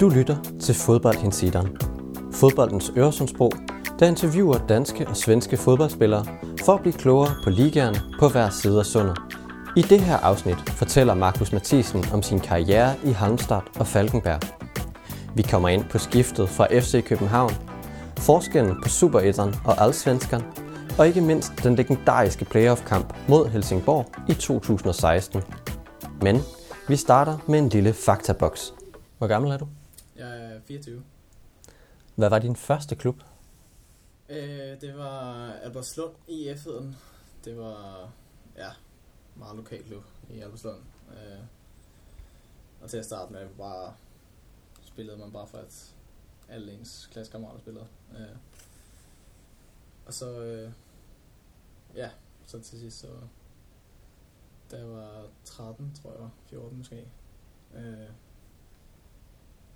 Du lytter til Fodboldhensideren. Fodboldens Øresundsbro, der interviewer danske og svenske fodboldspillere for at blive klogere på ligaerne på hver side af sundet. I det her afsnit fortæller Markus Mathisen om sin karriere i Halmstad og Falkenberg. Vi kommer ind på skiftet fra FC København, forskellen på Superetteren og Allsvenskan, og ikke mindst den legendariske playoff-kamp mod Helsingborg i 2016. Men vi starter med en lille faktaboks. Hvor gammel er du? Jeg er 24. Hvad var din første klub? Øh, det var Albertslund i heden. Det var, ja, meget lokal klub i Albertslund. Øh, og til at starte med, bare spillede man bare for, at alle ens klassekammerater spillede. Øh, og så, øh, ja, så til sidst, så, da jeg var 13, tror jeg, 14 måske, øh,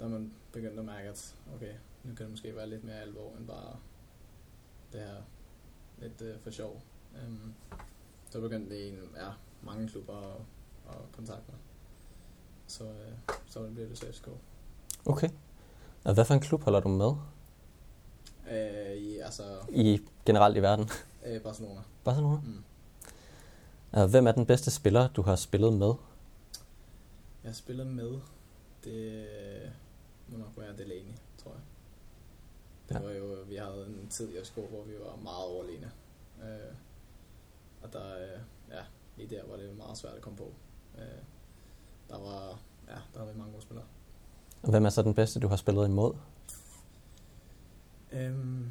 der man begyndte at mærke, at okay, nu kan det måske være lidt mere alvor end bare det her lidt øh, for sjov. Um, så begyndte det en, ja, mange klubber at, at kontakte mig. Så, øh, så blev det CSK. Okay. Og hvad for en klub holder du med? Øh, i, altså, I generelt i verden? øh, Barcelona. Barcelona? Mm. Og hvem er den bedste spiller, du har spillet med? Jeg har spillet med, det må nok være Delaney, tror jeg. Det Ja. var jo, vi havde en tid i FCK, hvor vi var meget overlegne. Øh, og der, øh, ja, lige der var det meget svært at komme på. Øh, der var, ja, der vi mange gode spillere. Og hvem er så den bedste, du har spillet imod? Øhm,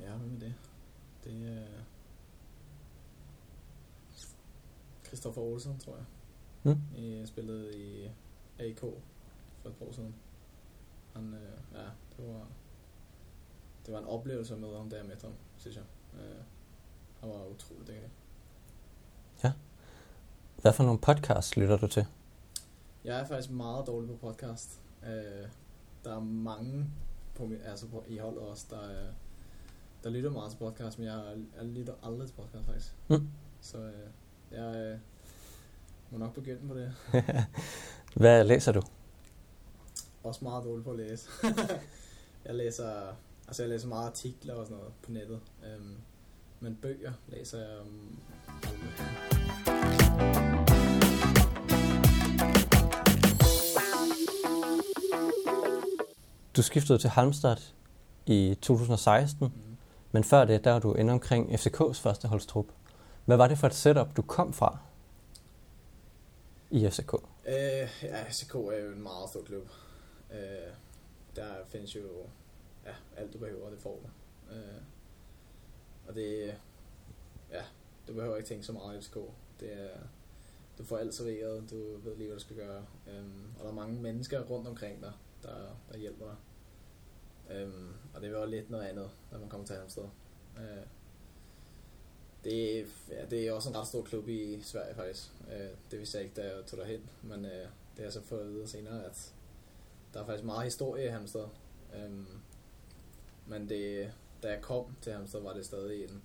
ja, hvem er det? Det er Christoffer Olsen, tror jeg. Mm. I spillet i AK for et par år siden. Han, øh, ja, det var, det var en oplevelse at møde ham, der jeg mødte ham, synes jeg. Øh, han var utrolig dygtig. Hvad for nogle podcasts lytter du til? Jeg er faktisk meget dårlig på podcast. Øh, der er mange på, min, altså på, i holdet også, der, øh, der lytter meget til podcast, men jeg, jeg lytter aldrig til podcast faktisk. Mm. Så øh, jeg øh, må nok begynde på det. Hvad læser du? Også meget dårlig på at læse. jeg læser, altså jeg læser meget artikler og sådan noget på nettet. Øhm, men bøger læser jeg um. Du skiftede til Halmstad i 2016, Mm. men før det, der var du inde omkring FCK's første holdstrup. Hvad var det for et setup, du kom fra i FCK? Øh, ja, FCK er jo en meget stor klub. Øh, der findes jo ja, alt du behøver, det får du. Øh, og det, ja, du behøver ikke tænke så meget i FCK. Det er, du får alt serveret, du ved lige, hvad du skal gøre. Øhm, og der er mange mennesker rundt omkring dig, der, der hjælper dig. Øhm, og det er jo lidt noget andet, når man kommer til Halmstad. Øh, det, ja, det er også en ret stor klub i Sverige faktisk. Øh, det vidste jeg ikke, da jeg tog derhen. Men øh, det har jeg så fået at vide senere, at der er faktisk meget historie i Halmstad. Øhm, men det, da jeg kom til Halmstad, var det stadig en,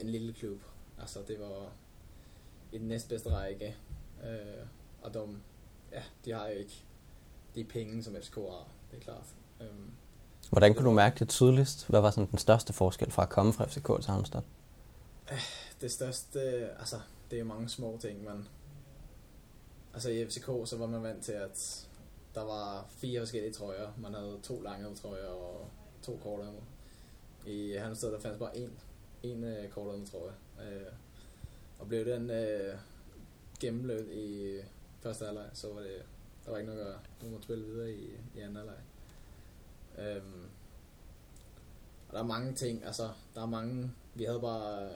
en lille klub. Altså det var i den næstbedste række. Øh, og de, ja, de har jo ikke de penge, som FCK har, det er klart. Øhm, Hvordan kunne du mærke det tydeligst? Hvad var sådan den største forskel fra at komme fra FCK til Halmstad? det største, altså, det er jo mange små ting, men altså i FCK, så var man vant til, at der var fire forskellige trøjer. Man havde to lange trøjer og to korte I Halmstad, der fandt bare én, én øh, korte trøje. Øh, og blev den øh, gennemløbet i første halvleg, så var det, der var ikke noget at gøre. Nu må spille videre i, i anden halvleg. Øhm, og der er mange ting, altså, der er mange, vi havde bare,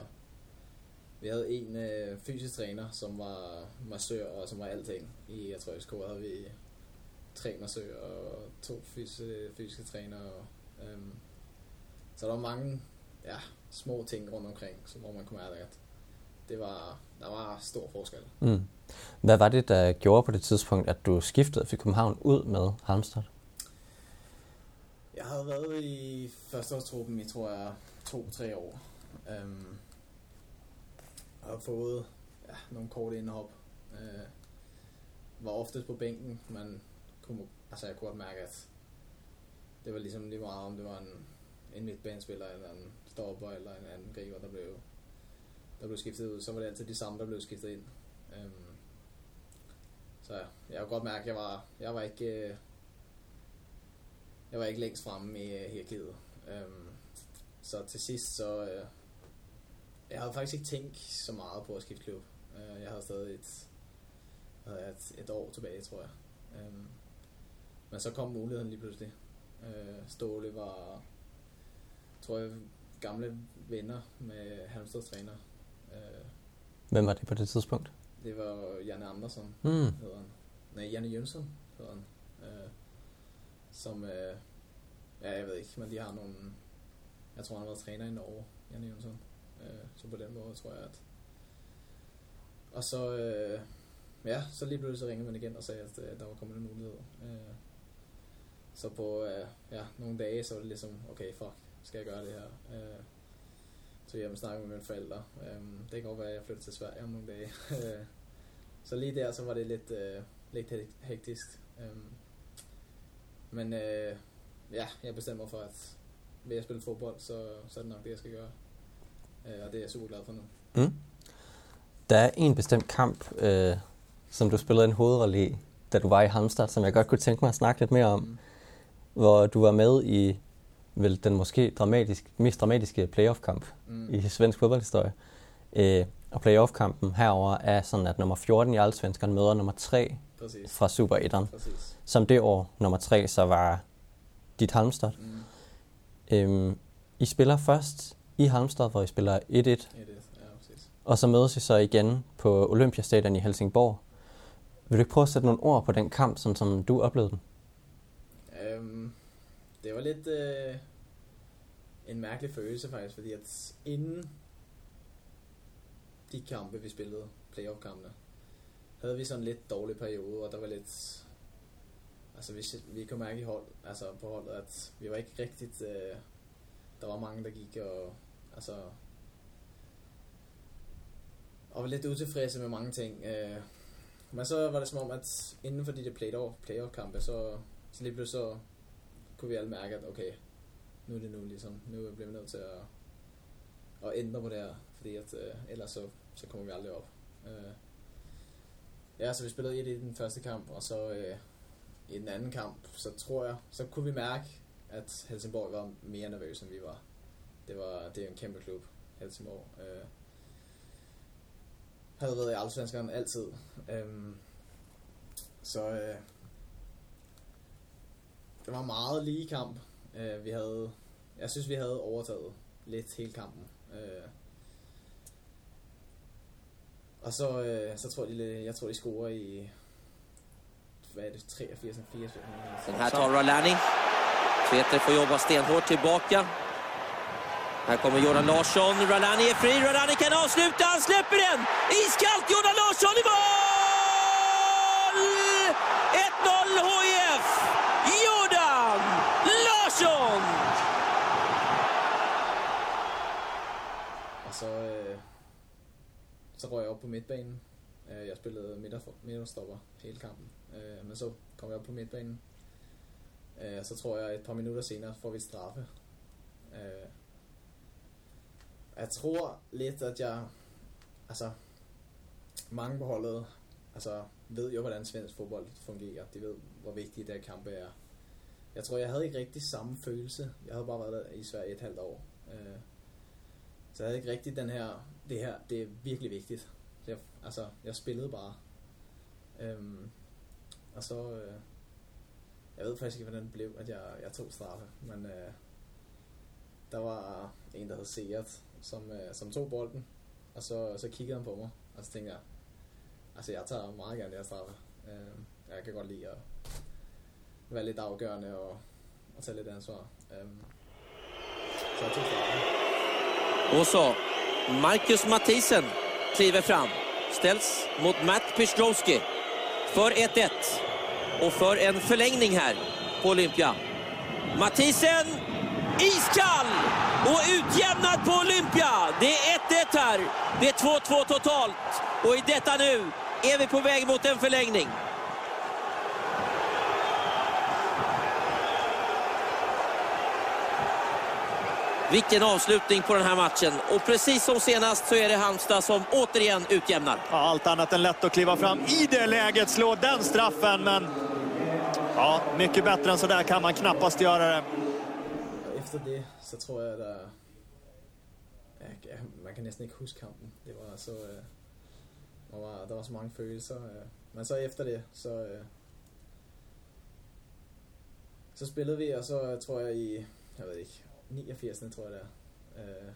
vi havde en øh, fysisk træner, som var massør og som var alting. I, jeg tror, i SK havde vi tre massører og to fysiske, fysiske trænere. Og, øhm, så der var mange ja, små ting rundt omkring, så hvor man kunne mærke, at det var, der var stor forskel. Mm. Hvad var det, der gjorde på det tidspunkt, at du skiftede fra København ud med Halmstad? Jeg havde været i førsteårstruppen i, tror jeg, to-tre år. Øhm, og har fået ja, nogle korte indhop. Øh, var oftest på bænken, men kunne altså jeg kunne godt mærke, at det var ligesom lige meget, om det var en, en midtbanespiller, eller en stopper, eller en anden griber, der blev, der blev skiftet ud, så var det altid de samme, der blev skiftet ind. Øhm, så ja, jeg kunne godt mærke, at jeg var, jeg var ikke, øh, jeg var ikke længst fremme øh, i hierarkiet. Øhm, så til sidst, så, øh, jeg havde faktisk ikke tænkt så meget på at skifte klub. Øh, jeg havde stadig et, havde et, et år tilbage, tror jeg. Øhm, men så kom muligheden lige pludselig. Øh, Ståle var, tror jeg, gamle venner med Halmstads træner. Øh, Hvem var det på det tidspunkt? det var Janne Andersson, Mm. hedder han. Nej, Janne Jønsson hedder han. Øh, som, øh, ja, jeg ved ikke, men de har nogle, jeg tror han har været træner i Norge, Janne Jønsson. Øh, så på den måde tror jeg, at... Og så, øh, ja, så lige pludselig så ringede man igen og sagde, at øh, der var kommet en mulighed. Øh, så på øh, ja, nogle dage, så var det ligesom, okay, fuck, skal jeg gøre det her? Øh, så jeg snakke med mine forældre. Øh, det kan godt være, at jeg flytter til Sverige om nogle dage. Øh, så lige der, så var det lidt, øh, lidt hek- hektisk. Øh, men øh, ja, jeg bestemmer for, at vil jeg spille fodbold, så, så er det nok det, jeg skal gøre. Øh, og det er jeg super glad for nu. Mm. Der er en bestemt kamp, øh, som du spillede en hovedrolle i, da du var i Halmstad, som jeg godt kunne tænke mig at snakke lidt mere om. Mm. Hvor du var med i vel den måske dramatisk, mest dramatiske playoff-kamp Mm. i svensk fodboldhistorie. Øh, og playoff-kampen herover er sådan, at nummer 14 i Allsvenskan møder nummer 3 Præcis. fra Super 1'eren. Præcis. Som det år, nummer 3, så var dit Halmstad. Mm. Øhm, I spiller først i Halmstad, hvor I spiller 1-1, Ja, og så mødes I så igen på Olympiastadion i Helsingborg. Vil du ikke prøve at sætte nogle ord på den kamp, sådan som du oplevede den? Øhm, det var lidt øh, en mærkelig følelse faktisk, fordi at inden de kampe, vi spillede, playoff-kampene, havde vi sådan en lidt dårlig periode, og der var lidt... Altså, vi, vi kunne mærke i hold, altså på holdet, at vi var ikke rigtigt... Øh, der var mange, der gik og... Altså... Og var lidt utilfredse med mange ting. Øh, men så var det som om, at inden for de der playoff, playoff-kampe, så, så lige pludselig så kunne vi alle mærke, at okay, nu er det nu ligesom, nu bliver vi nødt til at, at ændre på det her, fordi at, øh, ellers så, så kommer vi aldrig op. Øh, ja, så vi spillede 1 i den første kamp, og så øh, i den anden kamp, så tror jeg, så kunne vi mærke, at Helsingborg var mere nervøs, end vi var. Det var det er en kæmpe klub, Helsingborg. Øh, havde været i Allsvenskeren altid. Øhm, så øh, det var meget lige kamp. Øh, vi havde, jeg synes, vi havde overtaget lidt hele kampen. Øh, og så, øh, så tror de, jeg tror, de scorer i hvad er det, 83, 84, Den här tar Rolani. Tveter får jobba stenhårt tillbaka. Här kommer Jordan Larsson. Rolani är fri. Rolani kan avsluta. Han släpper den! Iskallt Jordan Larsson i mål! 1-0 HIF! Jordan Larsson! Og så, øh, så røg jeg op på midtbanen. Øh, jeg spillede midterstopper hele kampen. Øh, men så kom jeg op på midtbanen. Øh, så tror jeg et par minutter senere får vi et straffe. Øh, jeg tror lidt, at jeg... Altså, mange på holdet altså, ved jo, hvordan svensk fodbold fungerer. De ved, hvor vigtige de her kampe er. Jeg tror, jeg havde ikke rigtig samme følelse. Jeg havde bare været der i Sverige et halvt år. Øh, så jeg havde ikke rigtig den her, det her, det er virkelig vigtigt. Så jeg, altså, jeg spillede bare. Øhm, og så, øh, jeg ved faktisk ikke, hvordan det blev, at jeg, jeg tog straffe, men øh, der var en, der hed Seat, som, øh, som tog bolden, og så, så kiggede han på mig, og så tænkte jeg, altså jeg tager meget gerne det her straffe. Øh, jeg kan godt lide at være lidt afgørende og, og tage lidt ansvar. Øh, så jeg tog straffe. Och så, Marcus Mathisen kliver fram. Ställs mot Matt Piotrowski för 1-1 och för en förlängning här på Olympia. Mathisen, iskall och utjämnad på Olympia. Det är 1-1 här. Det är 2-2 totalt. Och i detta nu är vi på väg mot en förlängning. Vilken avslutning på den här matchen. Och precis som senast så är det Halmstad som återigen utjämnar. Ja, allt annat än lätt att kliva fram i det läget, slå den straffen. Men ja, mycket bättre än så där kan man knappast göra det. Efter det så tror jag der... Ja, man kan næsten ikke huske kampen. Det var så... Øh, der, var, der var så mange følelser. Øh. Men så efter det, så... Øh, så spillede vi, og så tror jeg i... Jeg ved ikke, 89. tror jeg det er. Øh,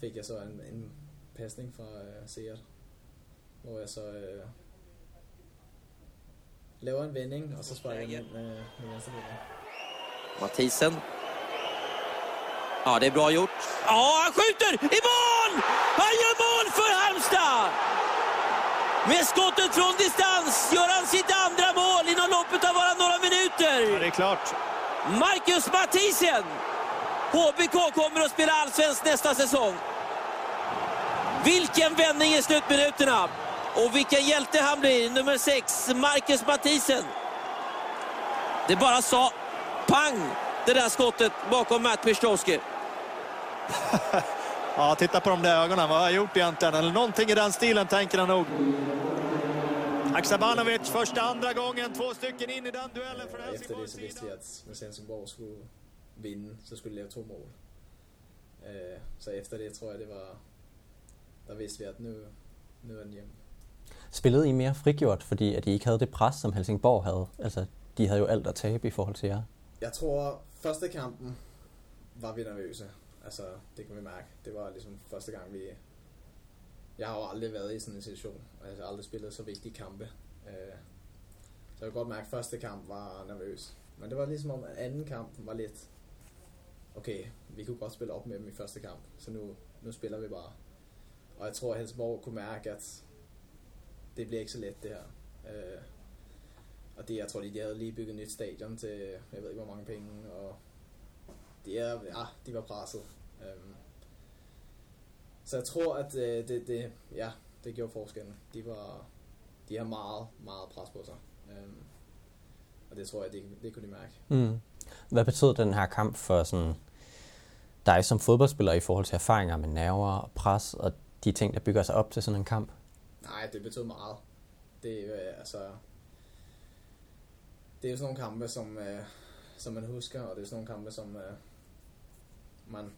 fik jeg så en, en pasning fra øh, Seat, hvor jeg så øh, laver en vending, og så sparker jeg ind med, med venstre Mathisen. Ja, det är bra gjort. Ja, han skjuter! I mål! Han gör mål för Halmstad! Med skottet från distans gör han sitt andra mål inom loppet av bara några minuter. Ja, det är klart. Marcus Mathisen! HBK kommer att spela allsvenskt nästa säsong. Vilken vändning i slutminuterna! Och vilken hjälte han blir, nummer 6, Marcus Mathisen. Det bara sa pang, det där skottet bakom Matt Pistowski. ja, titta på de där ögonen. Vad har jag gjort egentligen? Eller någonting i den stilen tänker han nog. Aksabanovic första, andra gången, två stycken in i den duellen för ja, Efter det så visste vi att hvis Helsingborg skulle vinde, så skulle de lave to mål. Uh, så efter det tror jeg, det var... Der vidste vi, at nu, nu er den hjemme. Spillede I mere frigjort, fordi at I ikke havde det pres, som Helsingborg havde? Altså, de havde jo alt at tabe i forhold til jer. Jeg tror, første kampen var vi nervøse. Altså, det kan vi mærke. Det var ligesom første gang, vi... Jeg har jo aldrig været i sådan en situation. Altså, jeg har aldrig spillet så vigtige kampe. Øh, så jeg kan godt mærke, at første kamp var nervøs. Men det var ligesom om, at anden kamp var lidt... Okay, vi kunne godt spille op med dem i første kamp, så nu, nu spiller vi bare. Og jeg tror, at Helsingborg kunne mærke, at det bliver ikke så let det her. Øh, og det, jeg tror, de, havde lige bygget et nyt stadion til, jeg ved ikke hvor mange penge, og det er, ja, de var presset. Um, så jeg tror, at det, det, det, ja, det gjorde forskellen. De, var, de har meget, meget pres på sig. Um, og det tror jeg, det, det kunne de mærke. Mm. Hvad betød den her kamp for sådan dig som fodboldspiller i forhold til erfaringer med nerver og pres og de ting, der bygger sig op til sådan en kamp? Nej, det betød meget. Det, øh, altså, det er jo sådan nogle kampe, som, øh, som man husker, og det er sådan nogle kampe, som øh, man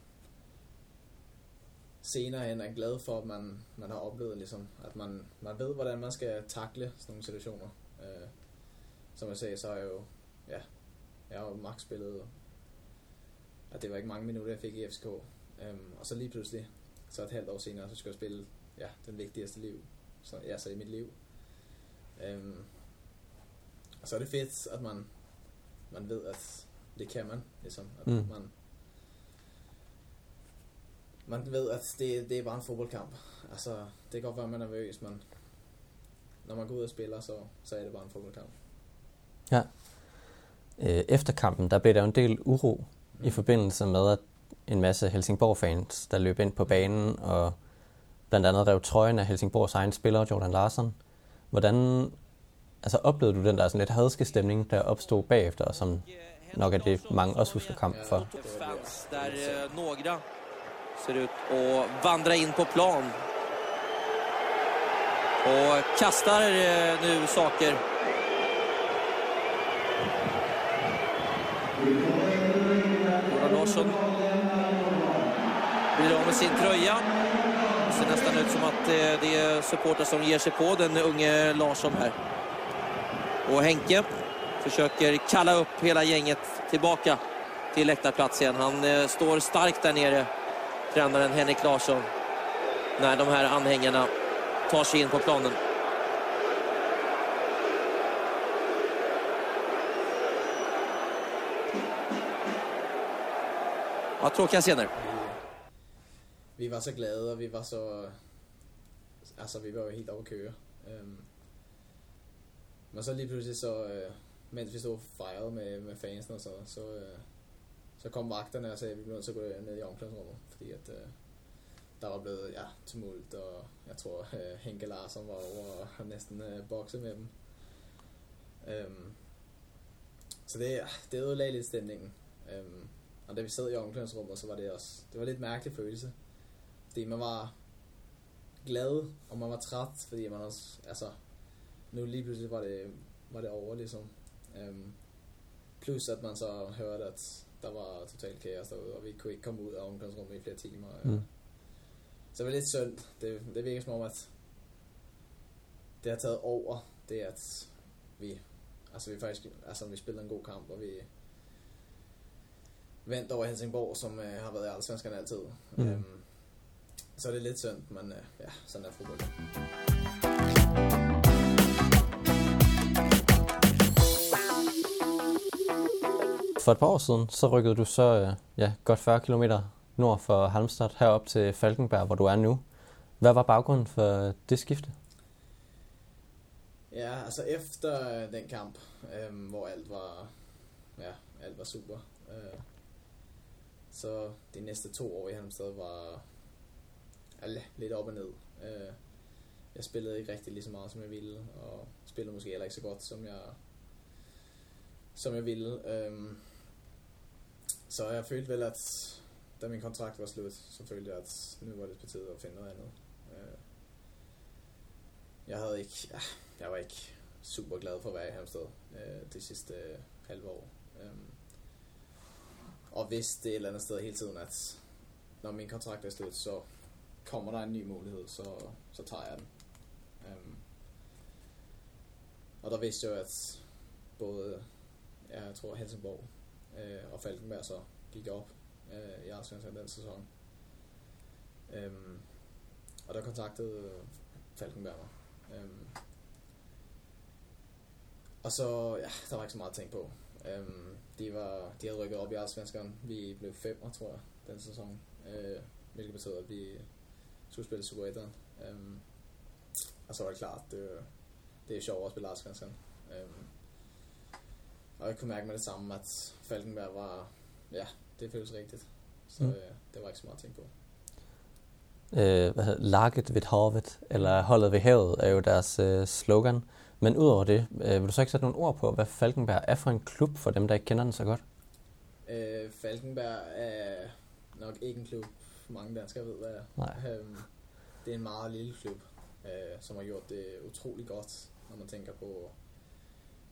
senere hen er glad for, at man, man har oplevet, ligesom, at man, man ved, hvordan man skal takle sådan nogle situationer. Øh, som jeg sagde, så har jeg jo, ja, jeg har jo max spillet, at det var ikke mange minutter, jeg fik i FCK. Øhm, og så lige pludselig, så et halvt år senere, så skulle jeg spille ja, den vigtigste liv, så, ja, så i mit liv. Øhm, og så er det fedt, at man, man ved, at det kan man, ligesom, at mm. man, man ved, at det, det er bare en fodboldkamp. Altså, det kan godt være, at man er nervøs, men når man går ud og spiller, så, så er det bare en fodboldkamp. Ja. Øh, efter kampen, der blev der en del uro mm. i forbindelse med, at en masse Helsingborg-fans, der løb ind på banen og blandt andet rev trøjen af Helsingborgs egen spiller, Jordan Larsen. Hvordan altså, oplevede du den der sådan lidt hadske stemning, der opstod bagefter, som nok er det, mange også husker kamp for? Fans, der uh, några ser ut att vandra in på plan och kastar eh, nu saker. Jonas Larsson blir av med sin tröja. Det ser nästan ut som att eh, det är supporter som ger sig på den unge Larsson här. Och Henke försöker kalla upp hela gänget tillbaka till läktarplats igen. Han eh, står starkt där nere, tränaren Henrik Larsson, när de här anhängarna tar sig in på planen. Ja, tråkiga scener. Vi, var så glade, vi var så... Alltså vi var helt over at øhm, men så lige pludselig så, øh, mens vi stod og fejrede med, med fansen og så, så, så kom vagterne og sagde, at vi blev nødt til at gå ned i omklædningsrummet, fordi at øh, der var blevet ja, tumult, og jeg tror øh, Henke Larsen var over og næsten øh, bokse med dem. Øhm, så det, det ødelagde lidt stemningen. Øhm, Og da vi sad i omklædningsrummet, så var det også, det var en lidt mærkelig følelse. Fordi man var glad, og man var træt, fordi man også, altså, nu lige pludselig var det, var det over, ligesom. Øhm, plus at man så hørte, at der var totalt kaos derude, og vi kunne ikke komme ud af omklædningsrummet i flere timer. Mm. Så det var lidt synd. Det, det virker som om, at det har taget over, det at vi, altså vi faktisk, altså vi spillede en god kamp, og vi vandt over Helsingborg, som øh, har været i Allsvenskan altid. Mm. Øhm, så er det lidt synd, men øh, ja, sådan er fodbold. For et par år siden, så rykkede du så øh, ja, godt 40 km nord for Halmstad herop til Falkenberg, hvor du er nu. Hvad var baggrunden for det skifte? Ja, altså efter øh, den kamp, øh, hvor alt var, ja, alt var super, øh, så de næste to år i Halmstad var ja, lidt op og ned. Øh, jeg spillede ikke rigtig lige så meget, som jeg ville, og spillede måske heller ikke så godt, som jeg, som jeg ville. Øh, så jeg følte vel, at da min kontrakt var slut, så følte jeg, at nu var det på tide at finde noget andet. Øh, jeg havde ikke, ja, jeg var ikke super glad for at være i Hamsted øh, det sidste øh, halve år. Um, og vidste det et eller andet sted hele tiden, at når min kontrakt er slut, så kommer der en ny mulighed, så, så tager jeg den. Um, og der vidste jeg at både, jeg tror Helsingborg øh, og Falkenberg så gik op øh, i Arsenal den sæson. Øhm, og der kontaktede Falkenberg mig. Øhm, og så, ja, der var ikke så meget at tænke på. Øhm, de, var, de havde rykket op i Allsvenskan. Vi blev femmer, tror jeg, den sæson. Øh, hvilket betød, at vi skulle spille Super 1'eren. Øhm, og så var det klart, det, det er sjovt at spille Allsvenskan. Øhm, og jeg kunne mærke med det samme, at Falkenberg var, ja, det føles rigtigt. Så Mm. mm. det var ikke så meget at tænke på. Øh, hvad hedder, Laget ved havet, eller holdet ved havet, er jo deres øh, slogan. Men udover det, øh, vil du så ikke sætte nogle ord på, hvad Falkenberg er for en klub, for dem, der ikke kender den så godt? Øh, Falkenberg er nok ikke en klub, mange danskere ved, hvad er. Nej. Øhm, det er en meget lille klub, øh, som har gjort det utrolig godt, når man tænker på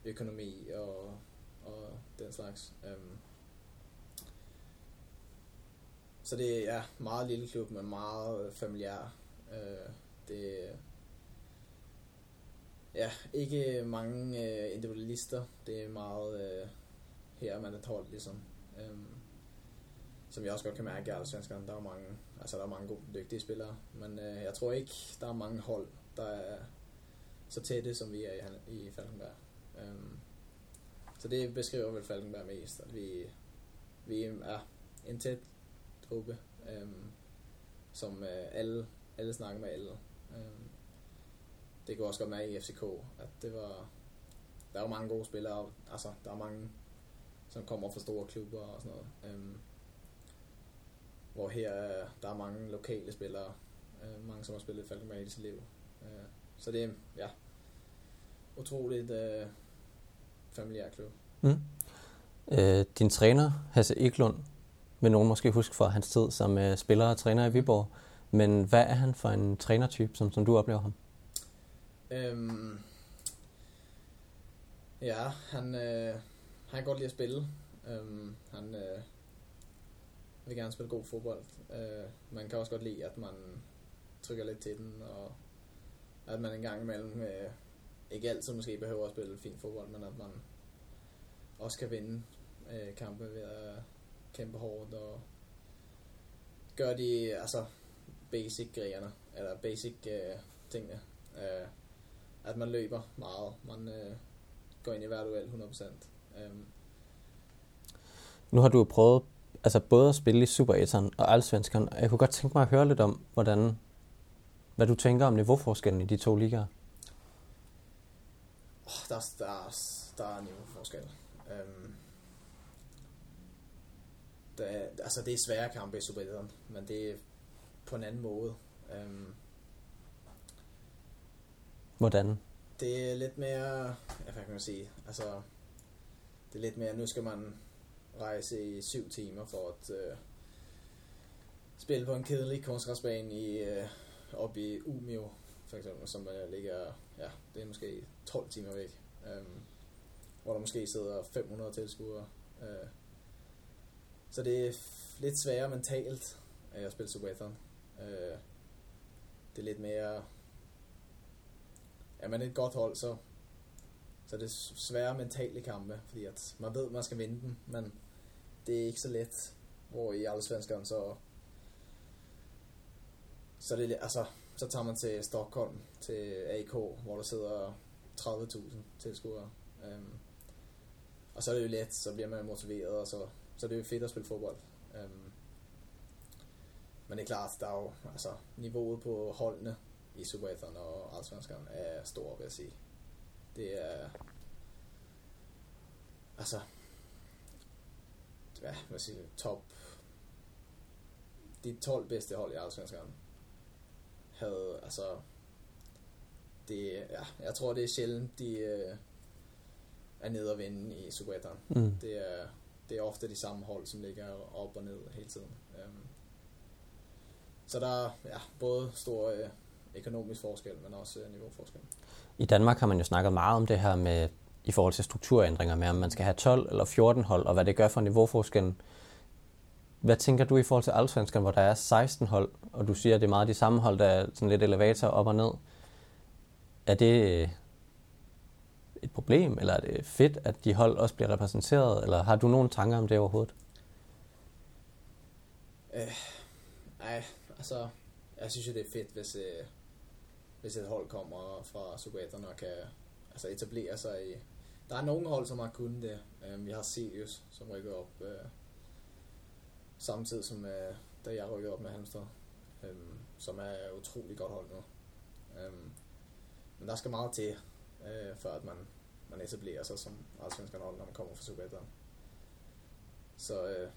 økonomi og, og den slags. Øhm, så det er ja, meget lille klub, men meget øh, familiær. Øh, det er ja, ikke mange øh, individualister. Det er meget øh, her er man er tålt, ligesom. Øhm, som jeg også godt kan mærke i Allsvenskan. Der er mange, altså der er mange gode, dygtige spillere, men øh, jeg tror ikke, der er mange hold, der er så tætte, som vi er i, i Falkenberg. Øhm, så det beskriver vel Falkenberg mest, at vi, vi er en tæt gruppe, øhm, som øh, alle, alle snakker med alle. Øhm, det kunne også godt mærke i FCK, at det var, der er jo mange gode spillere, og, altså der er mange, som kommer fra store klubber og sådan noget. Øhm, hvor her er, der er mange lokale spillere, øh, mange som har spillet i Falkenberg i sit liv. Øh, så det er, ja, utroligt øh, familiær klub. Mm. Øh, din træner, Hasse Eklund, vil nogen måske huske fra hans tid som øh, spiller og træner i Viborg. Men hvad er han for en trænertype, som, som du oplever ham? Øhm, ja, han, øh, han kan godt lide at spille. Øhm, han øh, vil gerne spille god fodbold. Øh, man kan også godt lide, at man trykker lidt til den, og at man en gang imellem øh, ikke altid måske behøver at spille fin fodbold, men at man også kan vinde øh, kampe ved at kæmpe hårdt og gøre de altså, basic greierne, eller basic øh, tingene. Øh, at man løber meget. Man øh, går ind i hver duel 100%. Øh. Nu har du jo prøvet altså både at spille i Super 1'eren og Allsvenskan, og jeg kunne godt tænke mig at høre lidt om, hvordan, hvad du tænker om niveauforskellen i de to ligaer åh, der, er- der, er- der er niveauforskel. Øhm, der, er- altså det er svære kampe i Super 1'eren, men det er på en anden måde. Øhm, Hvordan? det er lidt mere, ja, hvad kan man sige, altså, det er lidt mere, nu skal man rejse i syv timer for at øh, spille på en kedelig kunstgræsbane i, øh, oppe i Umeå, for eksempel, som øh, ligger, ja, det er måske 12 timer væk, øh, hvor der måske sidder 500 tilskuere. Øh, så det er lidt sværere mentalt at spille Subathon. Øh, det er lidt mere... Er man et godt hold, så, så er det svære mentale kampe, fordi at man ved, at man skal vinde dem, men det er ikke så let, hvor i alle svenskerne, så så det altså, så tager man til Stockholm, til AK, hvor der sidder 30.000 tilskuere. Um, og så er det jo let, så bliver man motiveret, og så, så er det jo fedt at spille fodbold. Um, men det er klart, der er jo, altså, niveauet på holdene i Superettan og Allsvenskan er stor, vil jeg sige. Det er, altså, ja, hvad siger top, de 12 bedste hold i Allsvenskan havde, altså, det, ja, jeg tror det er sjældent, de øh, er nede og vinde i Superettan. Mm. Det, er, det er ofte de samme hold, som ligger op og ned hele tiden. Um, så der er ja, både stor øh, økonomisk forskel, men også øh, niveauforskel. I Danmark har man jo snakket meget om det her med i forhold til strukturændringer med, om man skal have 12 eller 14 hold, og hvad det gør for niveauforskellen. Hvad tænker du i forhold til Allsvenskan, hvor der er 16 hold, og du siger, at det er meget de samme hold, der er sådan lidt elevator op og ned. Er det øh, et problem, eller er det fedt, at de hold også bliver repræsenteret, eller har du nogle tanker om det overhovedet? Øh, nej, altså, jeg synes jo, det er fedt, hvis, øh, hvis et hold kommer fra Superetterne og kan altså, etablere sig i... Der er nogle hold, som har kunnet det. Øh, vi har Sirius, som rykker op øh, samtidig som øh, da jeg rykkede op med Halmstad, øh, som er utrolig godt hold nu. Øh, men der skal meget til, øh, før at man, man etablerer sig som allsvenskan hold, når man kommer fra Superettan. Så øh,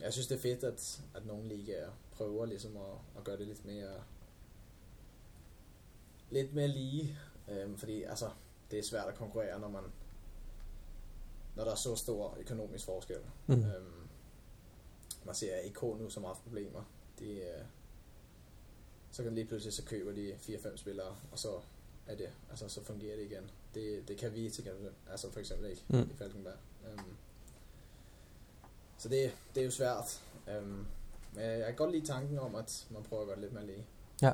jeg synes, det er fedt, at, at nogle ligaer prøver ligesom at, at gøre det lidt mere lidt mere lige, øh, fordi altså, det er svært at konkurrere, når man når der er så stor økonomisk forskel. Mm. Øhm, man ser IK nu, som har haft problemer. De, øh, så kan lige pludselig, så køber de 4-5 spillere, og så er det, altså så fungerer det igen. Det, det kan vi til gengæld, altså for eksempel ikke mm. i Falkenberg. Um, så det, det er jo svært. Um, men jeg kan godt lide tanken om, at man prøver at gøre det lidt mere lige. Ja.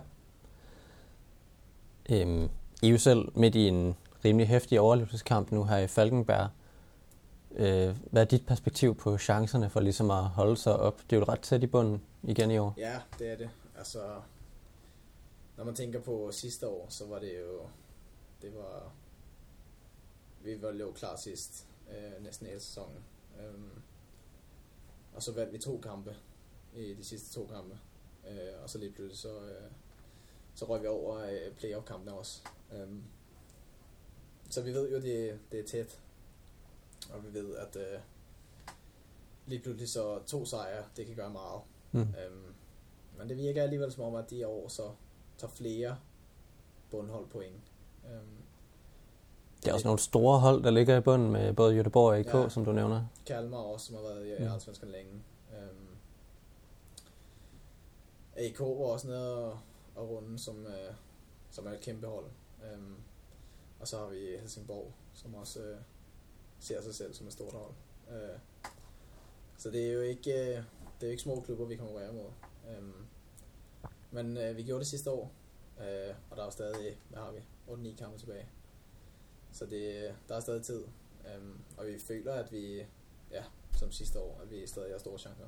Øhm, I er jo selv midt i en rimelig hæftig overlevelseskamp nu her i Falkenberg. Øh, hvad er dit perspektiv på chancerne for ligesom at holde sig op? Det er jo ret tæt i bunden igen i år. Ja, det er det. Altså, når man tænker på sidste år, så var det jo, det var, vi var jo klar sidst, øh, næsten hele sæsonen. Um, og så vandt vi to kampe i de sidste to kampe. Øh, og så lige pludselig så, øh, så røg vi over øh, playoff-kampene også. Um, så vi ved jo, det, det er tæt. Og vi ved, at øh, lige pludselig så to sejre, det kan gøre meget. Mm. Øhm, men det virker alligevel som om, at de år så tager flere bundhold point. Øhm, det er også nogle store hold, der ligger i bunden med både Göteborg og AK, ja, som du nævner. Kalmar også, som har været i mm. Allsvenskan længe. Øhm, AK var også nede og, og runde, som, øh, som er et kæmpe hold. Øhm, og så har vi Helsingborg, som også øh, ser sig selv som et stort hold. Øh, så det er jo ikke, øh, det er jo ikke små klubber, vi konkurrerer mod. Øh, men øh, vi gjorde det sidste år, øh, og der er stadig, hvad har vi, 8-9 kampe tilbage. Så det, der er stadig tid, øh, og vi føler, at vi, ja, som sidste år, at vi stadig har store chancer.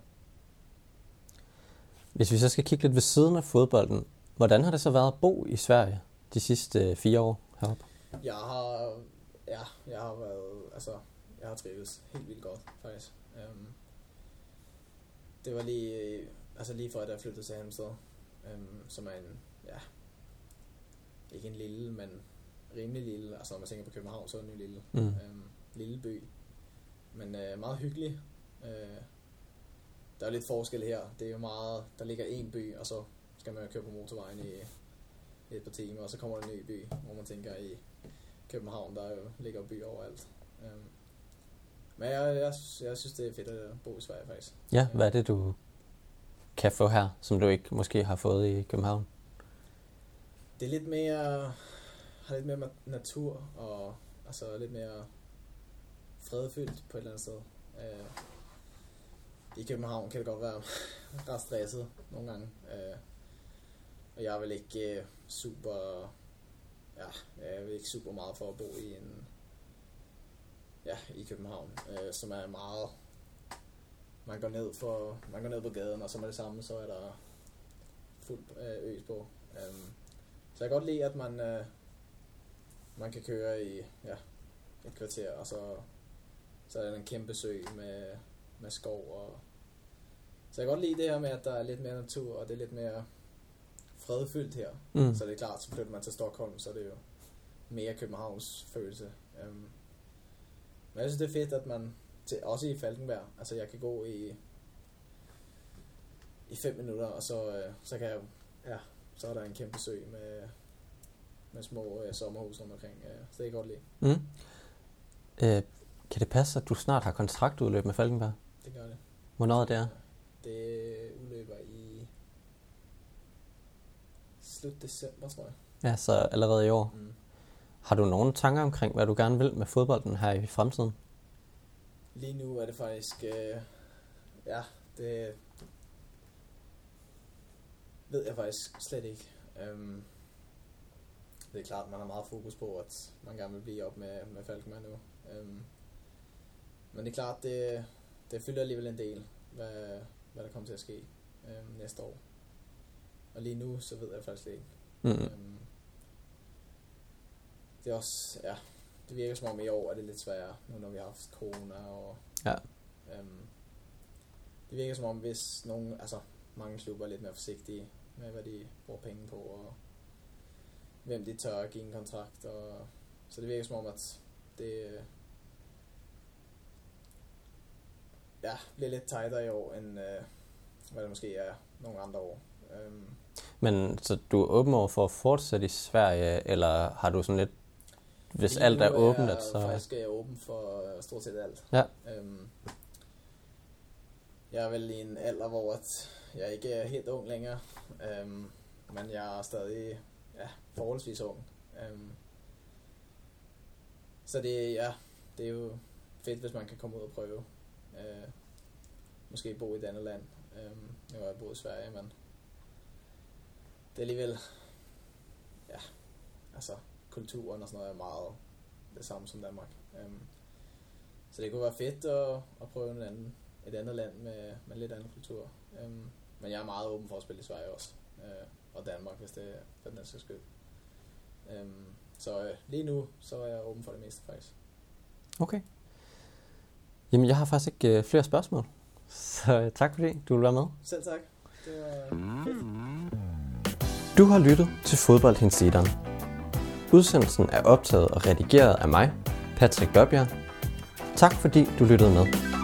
Hvis vi så skal kigge lidt ved siden af fodbolden, hvordan har det så været at bo i Sverige de sidste øh, fire år heroppe? Jeg har ja, jeg har været, altså, jeg har trivet helt vildt godt, faktisk. Um, det var lige, altså lige før, at jeg flyttede til Halmstad, um, som er en, ja, ikke en lille, men rimelig lille, altså når man tænker på København, så er den jo lille, mm. um, lille by, men uh, meget hyggelig. Uh, der er lidt forskel her, det er jo meget, der ligger en by, og så skal man køre på motorvejen i et par timer, og så kommer der en ny by, hvor man tænker i København, der jo ligger byer overalt. Um, Men jeg, jeg, jeg synes, det er fedt at bo i Sverige, faktisk. Ja, hvad er det, du kan få her, som du ikke måske har fået i København? Det er lidt mere, har lidt mere natur, og altså lidt mere fredfyldt på et eller andet sted. Øh, I København kan det godt være ret stresset nogle gange. Øh, og jeg er vel ikke øh, super, ja, jeg er ikke super meget for at bo i en, ja, i København, øh, som er meget, man går ned for, man går ned på gaden, og så med det samme, så er der fuld øh, øs på. Um, så jeg kan godt lide, at man, øh, man kan køre i ja, et kvarter, og så, så er der en kæmpe sø med, med skov. Og, så jeg kan godt lide det her med, at der er lidt mere natur, og det er lidt mere fredfyldt her. Mm. Så det er klart, så flytter man til Stockholm, så er det jo mere Københavns følelse. Um, men jeg synes, det er fedt, at man, til, også i Falkenberg, altså jeg kan gå i, i fem minutter, og så, øh, så kan jeg, ja, så er der en kæmpe sø med, med små øh, sommerhus rundt omkring, øh, så det kan jeg godt lide. Mm. Øh, kan det passe, at du snart har kontraktudløb med Falkenberg? Det gør det. Hvornår er det er? Det udløber i slut december, tror jeg. Ja, så allerede i år. Mm. Har du nogle tanker omkring, hvad du gerne vil med fodbolden her i fremtiden? Lige nu er det faktisk, øh, ja, det ved jeg faktisk slet ikke. Um, det er klart, man har meget fokus på, at man gerne vil blive op med, med Falkenberg nu. Um, men det er klart, det, det fylder alligevel en del, hvad, hvad der kommer til at ske um, næste år. Og lige nu, så ved jeg faktisk ikke. Mm. Det er også, ja, det virker som om i år er det lidt sværere, nu når vi har haft corona og... Ja. Um, det virker som om, hvis nogen, altså mange klubber er lidt mere forsigtige med, hvad de bruger penge på, og hvem de tør at give en kontrakt, og så det virker som om, at det ja, bliver lidt tightere i år, end øh, hvad det måske er nogle andre år. Um, Men så du er åben over for at fortsætte i Sverige, eller har du sådan lidt, hvis Lige alt nu er åbent, at så... faktisk er jeg åben for øh, stort set alt. Ja. Øhm, jeg er vel i en alder, hvor at jeg ikke er helt ung længere, øhm, men jeg er stadig ja, forholdsvis ung. Øhm, så det, ja, det er jo fedt, hvis man kan komme ud og prøve. Øh, måske bo i et andet land. Øhm, nu har jeg boet i Sverige, men det er alligevel, ja, altså kulturen og sådan noget er meget det samme som Danmark. Um, så det kunne være fedt at, at prøve en anden, et andet land med, med lidt anden kultur. Um, men jeg er meget åben for at spille i Sverige også. Uh, og Danmark, hvis det er for den skal skyld. Um, så uh, lige nu, så er jeg åben for det meste faktisk. Okay. Jamen, jeg har faktisk ikke øh, flere spørgsmål. Så øh, tak fordi du ville være med. Selv tak. Det var fedt. Du har lyttet til Fodboldhensideren. Udsendelsen er optaget og redigeret af mig, Patrick Børbjerg. Tak fordi du lyttede med.